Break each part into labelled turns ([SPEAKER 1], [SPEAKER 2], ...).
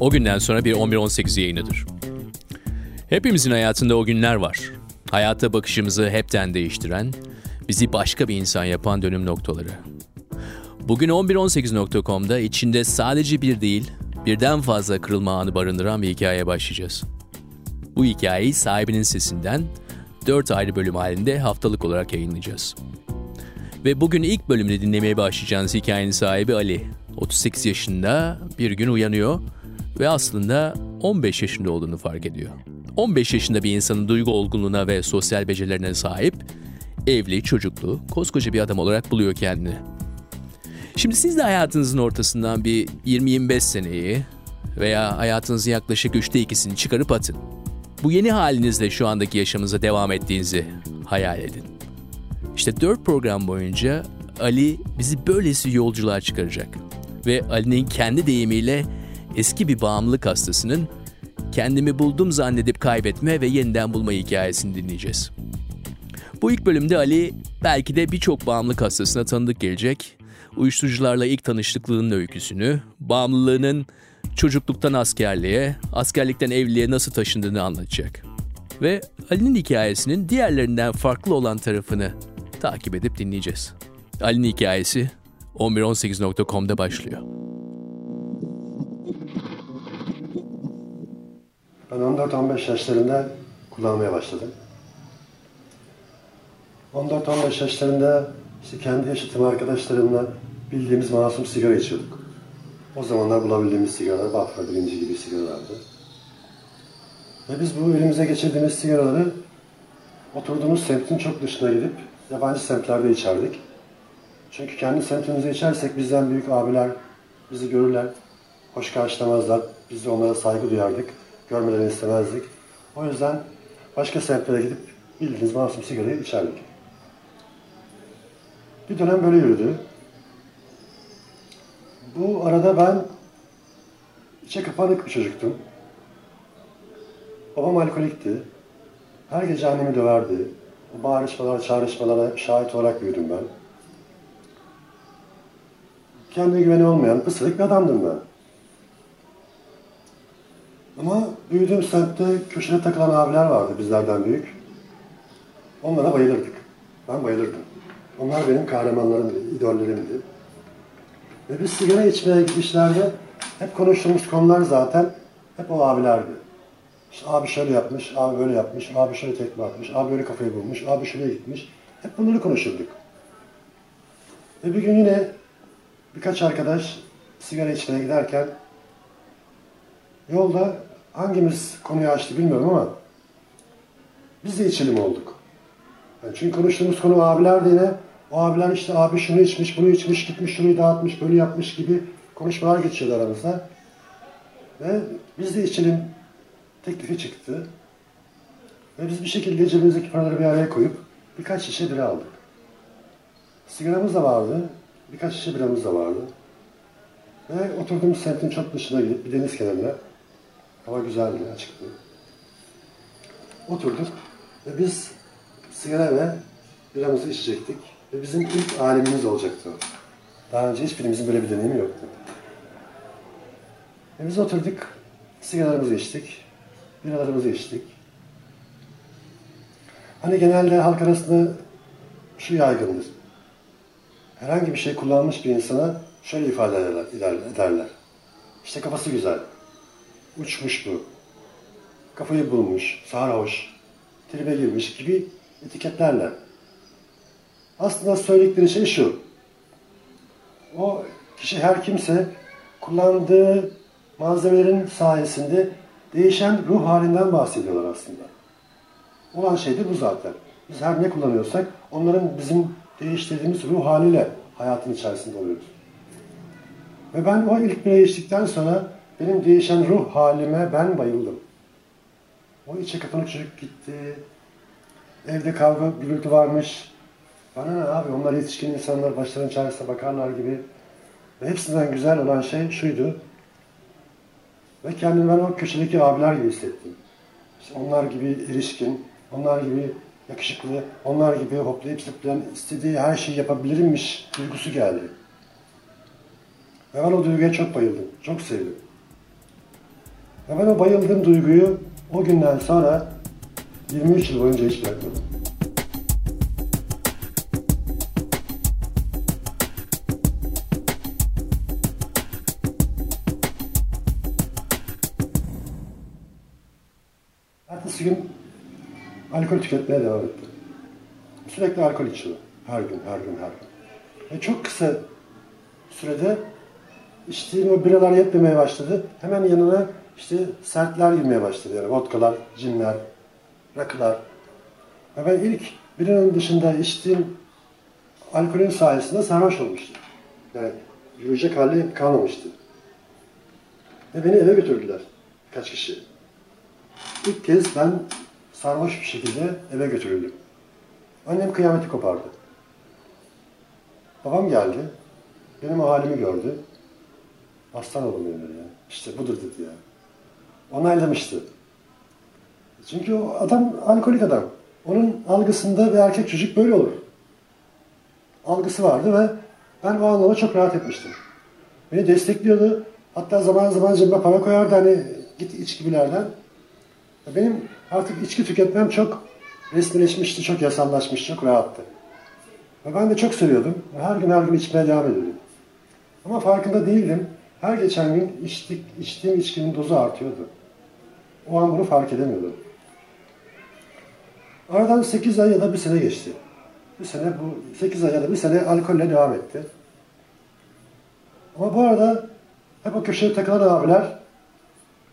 [SPEAKER 1] O günden sonra bir 11-18 yayınıdır. Hepimizin hayatında o günler var. Hayata bakışımızı hepten değiştiren, bizi başka bir insan yapan dönüm noktaları. Bugün 1118.com'da içinde sadece bir değil, birden fazla kırılma anı barındıran bir hikaye başlayacağız. Bu hikayeyi sahibinin sesinden 4 ayrı bölüm halinde haftalık olarak yayınlayacağız. Ve bugün ilk bölümde dinlemeye başlayacağınız hikayenin sahibi Ali. 38 yaşında bir gün uyanıyor ve aslında 15 yaşında olduğunu fark ediyor. 15 yaşında bir insanın duygu olgunluğuna ve sosyal becerilerine sahip, evli, çocuklu, koskoca bir adam olarak buluyor kendini. Şimdi siz de hayatınızın ortasından bir 20-25 seneyi veya hayatınızın yaklaşık üçte ikisini çıkarıp atın. Bu yeni halinizle şu andaki yaşamınıza devam ettiğinizi hayal edin. İşte dört program boyunca Ali bizi böylesi yolculuğa çıkaracak. Ve Ali'nin kendi deyimiyle eski bir bağımlılık hastasının kendimi buldum zannedip kaybetme ve yeniden bulma hikayesini dinleyeceğiz. Bu ilk bölümde Ali belki de birçok bağımlılık hastasına tanıdık gelecek. Uyuşturucularla ilk tanıştıklığının öyküsünü, bağımlılığının çocukluktan askerliğe, askerlikten evliliğe nasıl taşındığını anlatacak. Ve Ali'nin hikayesinin diğerlerinden farklı olan tarafını takip edip dinleyeceğiz. Ali'nin hikayesi 1118.com'da başlıyor.
[SPEAKER 2] Ben 14-15 yaşlarında kullanmaya başladım. 14-15 yaşlarında işte kendi yaşıtım arkadaşlarımla bildiğimiz masum sigara içiyorduk. O zamanlar bulabildiğimiz sigaralar Bafra birinci gibi sigaralardı. Ve biz bu elimize geçirdiğimiz sigaraları oturduğumuz semtin çok dışına gidip yabancı semtlerde içerdik. Çünkü kendi semtimizde içersek bizden büyük abiler bizi görürler, hoş karşılamazlar. Biz de onlara saygı duyardık, görmelerini istemezdik. O yüzden başka semtlere gidip bildiğiniz masum sigarayı içerdik. Bir dönem böyle yürüdü. Bu arada ben içe kapanık bir çocuktum. Babam alkolikti. Her gece annemi döverdi. O bağırışmalar, çağrışmalara şahit olarak büyüdüm ben. Kendine güveni olmayan pısırık bir adamdım ben. Ama büyüdüğüm semtte köşede takılan abiler vardı bizlerden büyük. Onlara bayılırdık. Ben bayılırdım. Onlar benim kahramanlarımdı, idollerimdi. Ve biz sigara içmeye gidişlerde hep konuştuğumuz konular zaten hep o abilerdi. İşte abi şöyle yapmış, abi böyle yapmış, abi şöyle tekme atmış, abi böyle kafayı bulmuş, abi şuraya gitmiş. Hep bunları konuşurduk. Ve bir gün yine birkaç arkadaş sigara içmeye giderken yolda hangimiz konuyu açtı bilmiyorum ama biz de içelim olduk. Yani çünkü konuştuğumuz konu abiler de yine o abiler işte abi şunu içmiş, bunu içmiş, gitmiş, şunu dağıtmış, böyle yapmış gibi konuşmalar geçiyordu aramızda. Ve biz de içelim teklifi çıktı. Ve biz bir şekilde cebimizdeki paraları bir araya koyup birkaç şişe bira aldık. Sigaramız da vardı, birkaç şişe biramız da vardı. Ve oturduğumuz semtin çok dışına gidip bir deniz kenarına, hava güzeldi, açıktı. Oturduk ve biz sigara ve biramızı içecektik. Ve bizim ilk alemimiz olacaktı o. Daha önce hiçbirimizin böyle bir deneyimi yoktu. Ve biz oturduk, sigaramızı içtik, biralarımızı içtik. Hani genelde halk arasında şu yaygındır. Herhangi bir şey kullanmış bir insana şöyle ifade ederler. ederler. İşte kafası güzel, uçmuş bu, kafayı bulmuş, sarhoş, tribe girmiş gibi etiketlerle. Aslında söyledikleri şey şu. O kişi her kimse kullandığı malzemelerin sayesinde değişen ruh halinden bahsediyorlar aslında. Olan şey de bu zaten. Biz her ne kullanıyorsak onların bizim değiştirdiğimiz ruh haliyle hayatın içerisinde oluyoruz. Ve ben o ilk bire sonra benim değişen ruh halime ben bayıldım. O içe kapanık çocuk gitti. Evde kavga, gürültü varmış. Bana ne abi onlar yetişkin insanlar başlarının çaresine bakarlar gibi. Ve hepsinden güzel olan şey şuydu. Ve kendimi ben o köşedeki abiler gibi hissettim. İşte onlar gibi erişkin, onlar gibi yakışıklı, onlar gibi hoplayıp zıplayan, istediği her şeyi yapabilirimmiş duygusu geldi. Ve ben o duyguya çok bayıldım, çok sevdim. Ve ben o bayıldığım duyguyu o günden sonra 23 yıl boyunca hiç bırakmadım. Gün alkol tüketmeye devam etti. Sürekli alkol içiyor. Her gün, her gün, her gün. Ve çok kısa sürede içtiğim o biralar yetmemeye başladı. Hemen yanına işte sertler girmeye başladı. Yani vodkalar, cinler, rakılar. Ve ben ilk birinin dışında içtiğim alkolün sayesinde sarhoş olmuştum. Yani yürüyecek hali kalmamıştı. Ve beni eve götürdüler. Kaç kişi. İlk kez ben sarhoş bir şekilde eve götürüldüm. Annem kıyameti kopardı. Babam geldi. Benim halimi gördü. Aslan oğlum dedi ya. İşte budur dedi ya. Onaylamıştı. Çünkü o adam alkolik adam. Onun algısında bir erkek çocuk böyle olur. Algısı vardı ve ben o anlamda çok rahat etmiştim. Beni destekliyordu. Hatta zaman zaman cebime para koyardı hani git iç gibilerden. Benim artık içki tüketmem çok resmileşmişti, çok yasallaşmış, çok rahattı. Ve ben de çok seviyordum. Her gün her gün içmeye devam ediyordum. Ama farkında değildim. Her geçen gün içtik, içtiğim içkinin dozu artıyordu. O an bunu fark edemiyordum. Aradan 8 ay ya da bir sene geçti. Bir sene bu 8 ay ya da bir sene alkolle devam etti. Ama bu arada hep o köşeye takılan abiler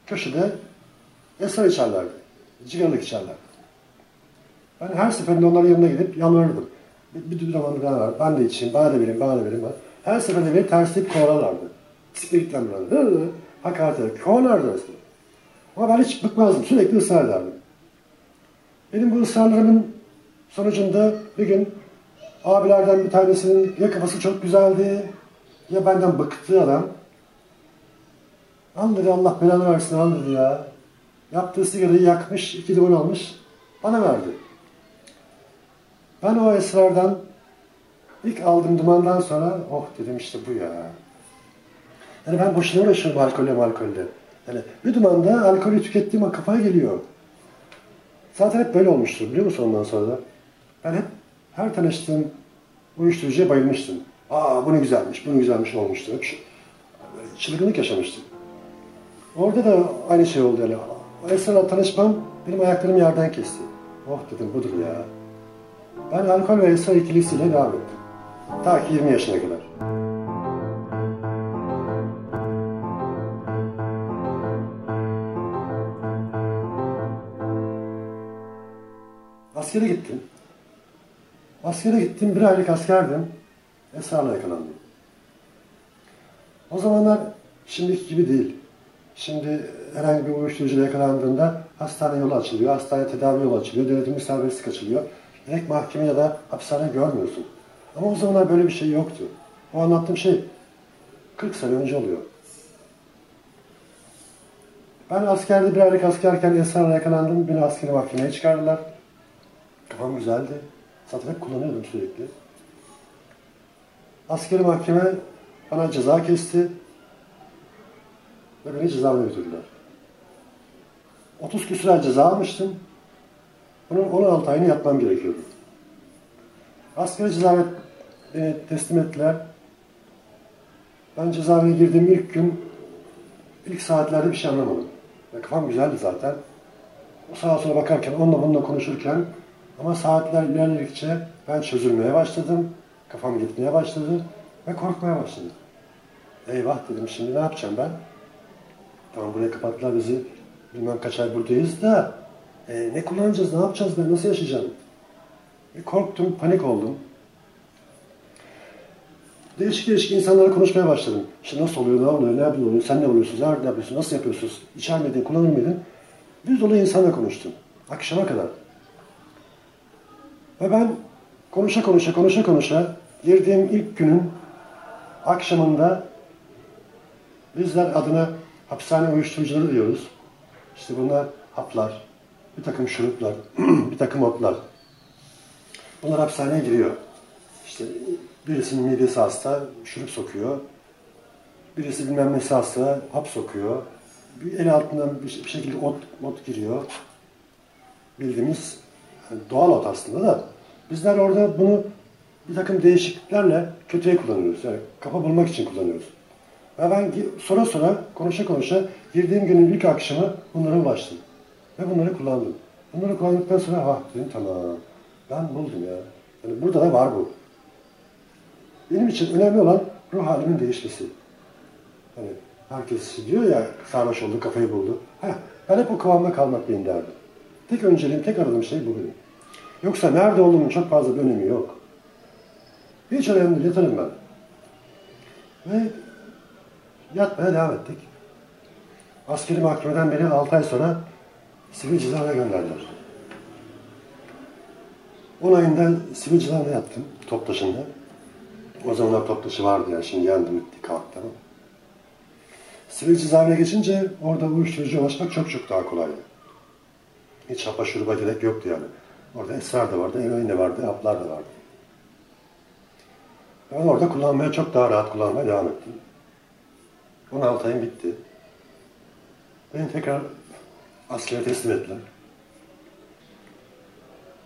[SPEAKER 2] köşede esrar içerlerdi. Cigarlık içerlerdi. Ben her seferinde onların yanına gidip yalvarırdım. Bir, bir zaman bana var, ben de içeyim, bana da verin, bana da verin. Her seferinde beni tersleyip kovalarlardı. Spirtlendilerdi. Hakaret ederek kovalardı mesela. Ama ben hiç bıkmazdım, sürekli ısrar ederdim. Benim bu ısrarlarımın sonucunda bir gün abilerden bir tanesinin ya kafası çok güzeldi ya benden bıktı adam. Al Allah belanı versin al ya. Yaptığı sigarayı yakmış, iki limon almış, bana verdi. Ben o esrardan ilk aldığım dumandan sonra oh dedim işte bu ya. Yani ben boşuna uğraşıyorum alkolle alkolle. Yani bir dumanda alkolü tükettiğim kafaya geliyor. Zaten hep böyle olmuştur biliyor musun ondan sonra da? Ben hep her tanıştığım uyuşturucuya bayılmıştım. Aa bu ne güzelmiş, bu ne güzelmiş olmuştu. Çılgınlık yaşamıştım. Orada da aynı şey oldu yani. Esrarla tanışmam benim ayaklarımı yerden kesti. Oh dedim budur ya. Ben alkol ve esrar ikilisiyle devam ettim. Ta ki 20 yaşına kadar. Askere gittim. Askere gittim, bir aylık askerdim. Esrarla yakalandım. O zamanlar şimdiki gibi değil. Şimdi herhangi bir uyuşturucuyla yakalandığında hastane yolu açılıyor, hastane tedavi yolu açılıyor, devletin serbestlik açılıyor. Direkt mahkeme ya da hapishane görmüyorsun. Ama o zamanlar böyle bir şey yoktu. O anlattığım şey 40 sene önce oluyor. Ben askerde bir aylık askerken esrarla yakalandım. Beni askeri mahkemeye çıkardılar. Kafam güzeldi. Zaten hep kullanıyordum sürekli. Askeri mahkeme bana ceza kesti. Ve beni cezaevine götürdüler. 30 küsur ay ceza almıştım. Bunun 16 ayını yatmam gerekiyordu. Askeri cezaevine teslim ettiler. Ben cezaevine girdiğim ilk gün, ilk saatlerde bir şey anlamadım. Ve kafam güzeldi zaten. O sağa sola bakarken, onunla bununla konuşurken ama saatler ilerledikçe ben çözülmeye başladım. Kafam gitmeye başladı ve korkmaya başladım. Eyvah dedim şimdi ne yapacağım ben? Tamam buraya kapattılar bizi. Bilmem kaç ay buradayız da e, ne kullanacağız, ne yapacağız ben, nasıl yaşayacağım? E, korktum, panik oldum. Değişik değişik insanlarla konuşmaya başladım. İşte nasıl oluyor, ne oluyor, ne yapıyorsun, sen ne oluyorsun, nerede yapıyorsun, nasıl yapıyorsunuz, içer miydin, kullanır mıydın? Düz dolu insanla konuştum. Akşama kadar. Ve ben konuşa konuşa, konuşa konuşa girdiğim ilk günün akşamında bizler adına hapishane uyuşturucuları diyoruz. İşte bunlar haplar, bir takım şuruplar, bir takım otlar. Bunlar hapishaneye giriyor. İşte birisinin midesi hasta, şurup sokuyor. Birisi bilmem nesi hasta, hap sokuyor. Bir el altından bir şekilde ot, ot giriyor. Bildiğimiz yani doğal ot aslında da. Bizler orada bunu bir takım değişikliklerle kötüye kullanıyoruz. Yani kafa bulmak için kullanıyoruz. Ve ben sonra sonra konuşa konuşa girdiğim günün ilk akşamı bunlara ulaştım. Ve bunları kullandım. Bunları kullandıktan sonra ha dedim tamam ben buldum ya. Yani burada da var bu. Benim için önemli olan ruh halimin değişmesi. Hani herkes diyor ya sarhoş oldu, kafayı buldu. Heh, ben hep o kıvamda kalmak benim derdim. Tek önceliğim, tek aradığım şey bu benim. Yoksa nerede olduğumun çok fazla bir önemi yok. Hiç önemli değil, yatarım ben. Ve yatmaya devam ettik. Askeri mahkemeden beni 6 ay sonra sivil cezaevine gönderdiler. 10 ayında sivil cezaevine yattım, Toptaşı'nda. O zamanlar Toptaşı vardı ya, şimdi yandı bitti, kalktı. Sivil cezaevine geçince orada uyuşturucu ulaşmak çok çok daha kolaydı. Hiç hapa şuruba gerek yoktu yani. Orada esrar da vardı, eroin de vardı, haplar da vardı. Ben orada kullanmaya çok daha rahat kullanmaya devam ettim. 16 ayım bitti. Beni tekrar askere teslim ettiler.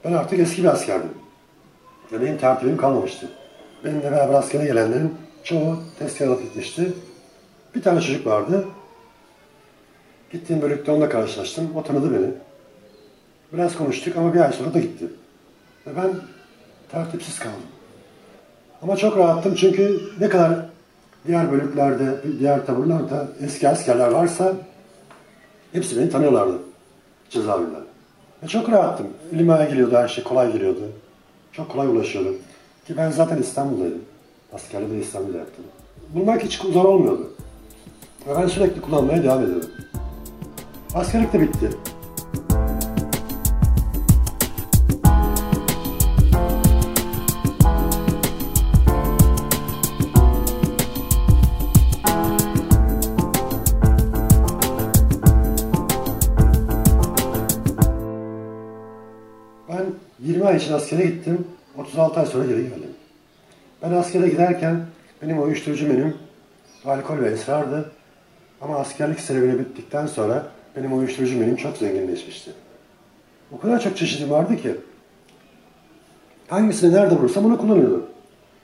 [SPEAKER 2] Ben artık eski bir askerdim. Ve benim tertibim kalmamıştı. Benimle beraber askere gelenlerin çoğu tezkerat etmişti. Bir tane çocuk vardı. Gittiğim bölükte onunla karşılaştım. O tanıdı beni. Biraz konuştuk ama bir ay sonra da gitti. Ve ben tertipsiz kaldım. Ama çok rahattım çünkü ne kadar diğer bölüklerde, diğer taburlarda eski askerler varsa hepsi beni tanıyorlardı cezaevinde. Ve çok rahattım. Elime geliyordu her şey, kolay geliyordu. Çok kolay ulaşıyordum. Ki ben zaten İstanbul'daydım. Askerliği de İstanbul'da yaptım. Bulmak hiç zor olmuyordu. Ve ben sürekli kullanmaya devam ediyordum. Askerlik de bitti. 20 ay için askere gittim. 36 ay sonra geri geldim. Ben askere giderken benim uyuşturucu menüm alkol ve esrardı. Ama askerlik serüveni bittikten sonra benim uyuşturucu menüm çok zenginleşmişti. O kadar çok çeşidim vardı ki hangisini nerede bulursam onu kullanıyordum.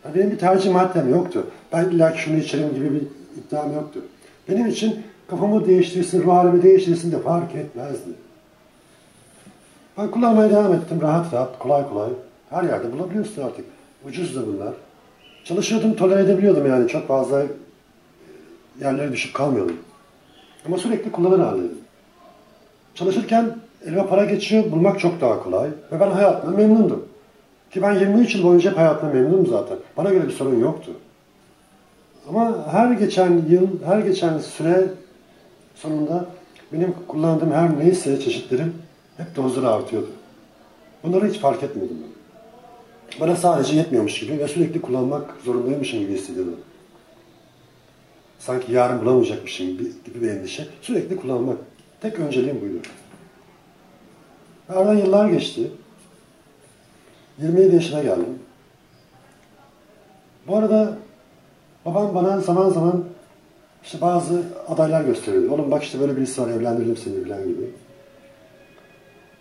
[SPEAKER 2] Yani benim bir tercih maddem yoktu. Ben illa şunu içerim gibi bir iddiam yoktu. Benim için kafamı değiştirsin, ruh halimi değiştirsin de fark etmezdi. Ben kullanmaya devam ettim rahat rahat, kolay kolay. Her yerde bulabiliyorsun artık. Ucuz da bunlar. Çalışıyordum, tolere edebiliyordum yani. Çok fazla yerlere düşüp kalmıyordum. Ama sürekli kullanır haldeydim. Çalışırken elime para geçiyor, bulmak çok daha kolay. Ve ben hayatımdan memnundum. Ki ben 23 yıl boyunca hep hayatımdan memnunum zaten. Bana göre bir sorun yoktu. Ama her geçen yıl, her geçen süre sonunda benim kullandığım her neyse çeşitlerim hep dozları artıyordu. Bunları hiç fark etmiyordum ben. Bana sadece yetmiyormuş gibi ve sürekli kullanmak zorundaymışım gibi hissediyordum. Sanki yarın bulamayacakmışım gibi bir endişe. Sürekli kullanmak. Tek önceliğim buydu. Aradan yıllar geçti. 27 yaşına geldim. Bu arada babam bana zaman zaman işte bazı adaylar gösteriyordu. Oğlum bak işte böyle birisi var evlendirdim seni falan gibi.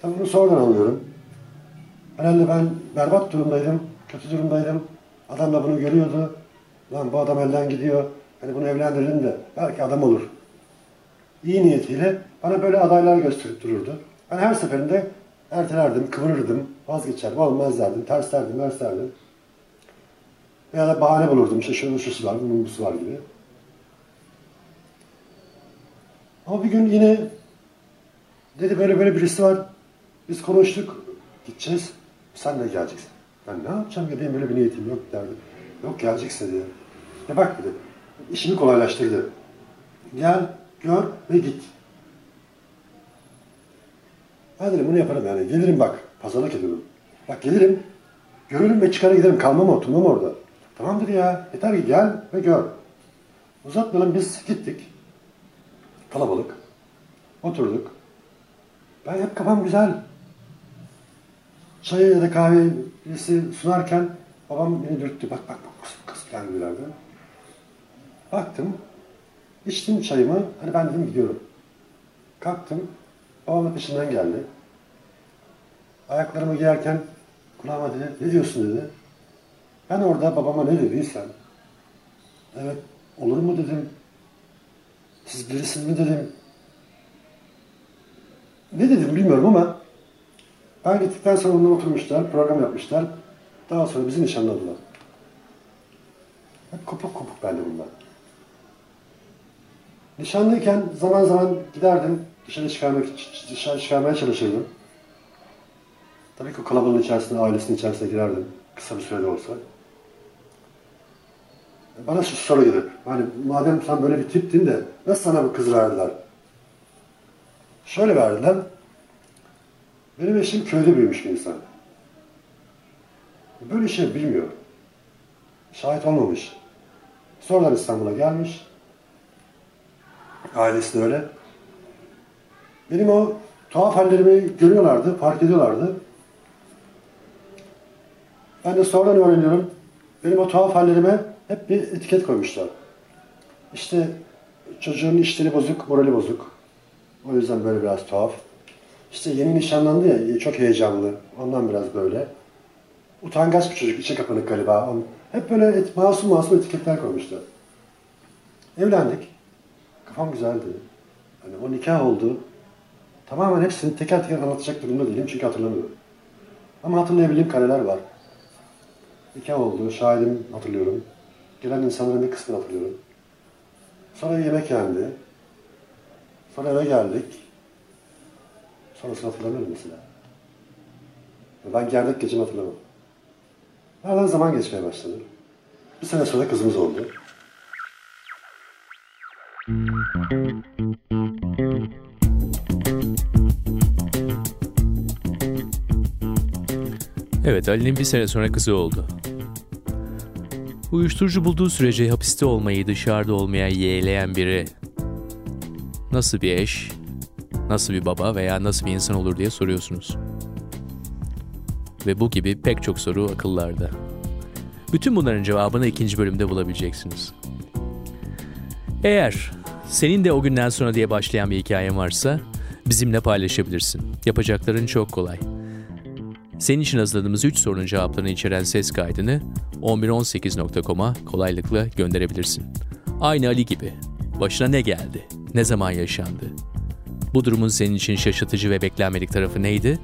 [SPEAKER 2] Tabii bunu sonradan anlıyorum. Herhalde ben berbat durumdaydım, kötü durumdaydım. Adam da bunu görüyordu. Lan bu adam elden gidiyor. Hani bunu evlendirelim de belki adam olur. İyi niyetiyle bana böyle adaylar gösterip dururdu. Ben her seferinde ertelerdim, kıvırırdım, vazgeçerdim, olmaz derdim, ters derdim, ters derdim. Veya da bahane bulurdum, işte şunun şusu var, bunun busu var gibi. Ama bir gün yine dedi böyle böyle birisi var, biz konuştuk, gideceğiz, sen de geleceksin. Ben ne yapacağım ya benim böyle bir niyetim yok derdi. Yok geleceksin dedi. Ya bak dedi, işimi kolaylaştırdı. Gel, gör ve git. Ben dedim bunu yaparım yani. Gelirim bak, pazarlık ediyorum. Bak gelirim, görürüm ve çıkara giderim. Kalmam oturmam orada. Tamamdır ya, yeter ki gel ve gör. Uzatmayalım biz gittik. Kalabalık. Oturduk. Ben hep kafam güzel. Çayı ya da kahvesi sunarken babam beni dürttü. Bak bak bak kız, kız falan gibilerdi. Baktım. içtim çayımı. Hani ben dedim gidiyorum. Kalktım. Babam da peşinden geldi. Ayaklarımı giyerken kulağıma dedi, ne diyorsun dedi. Ben orada babama ne dediysem, evet olur mu dedim, siz birisiniz mi dedim. Ne dedim bilmiyorum ama ben gittikten sonra onlar oturmuşlar, program yapmışlar. Daha sonra bizi nişanladılar. Hep kopuk kopuk bende bunlar. Nişanlıyken zaman zaman giderdim, dışarı çıkarmak, dışarı çıkarmaya çalışırdım. Tabii ki kalabalığın içerisinde, ailesinin içerisine girerdim. Kısa bir sürede olsa. Bana şu soru gelir. Hani madem sen böyle bir tiptin de nasıl sana bu kızı verdiler? Şöyle verdiler. Benim eşim köyde büyümüş bir insan. Böyle şey bilmiyor. Şahit olmamış. Sonradan İstanbul'a gelmiş. Ailesi de öyle. Benim o tuhaf hallerimi görüyorlardı, fark ediyorlardı. Ben de sonradan öğreniyorum. Benim o tuhaf hallerime hep bir etiket koymuşlar. İşte çocuğun işleri bozuk, morali bozuk. O yüzden böyle biraz tuhaf. İşte yeni nişanlandı ya, çok heyecanlı. Ondan biraz böyle. Utangaç bir çocuk, içe kapanık galiba. Hep böyle et, masum masum etiketler koymuşlar. Evlendik. Kafam güzeldi. Hani o nikah oldu. Tamamen hepsini teker teker anlatacak durumda değilim çünkü hatırlamıyorum. Ama hatırlayabildiğim kareler var. Nikah oldu, şahidim hatırlıyorum. Gelen insanların bir kısmını hatırlıyorum. Sonra yemek yendi. Sonra eve geldik. Sonrasını hatırlamıyorum mesela. Ben gerdek gecemi hatırlamam. Aradan zaman geçmeye başladı. Bir sene sonra kızımız oldu.
[SPEAKER 1] Evet Ali'nin bir sene sonra kızı oldu. Uyuşturucu bulduğu sürece hapiste olmayı dışarıda olmaya yeğleyen biri nasıl bir eş, nasıl bir baba veya nasıl bir insan olur diye soruyorsunuz. Ve bu gibi pek çok soru akıllarda. Bütün bunların cevabını ikinci bölümde bulabileceksiniz. Eğer senin de o günden sonra diye başlayan bir hikayen varsa bizimle paylaşabilirsin. Yapacakların çok kolay. Senin için hazırladığımız 3 sorunun cevaplarını içeren ses kaydını 1118.com'a kolaylıkla gönderebilirsin. Aynı Ali gibi. Başına ne geldi? Ne zaman yaşandı? Bu durumun senin için şaşırtıcı ve beklenmedik tarafı neydi?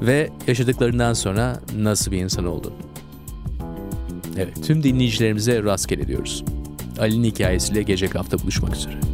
[SPEAKER 1] Ve yaşadıklarından sonra nasıl bir insan oldun? Evet, tüm dinleyicilerimize rastgele diyoruz. Ali'nin hikayesiyle gelecek hafta buluşmak üzere.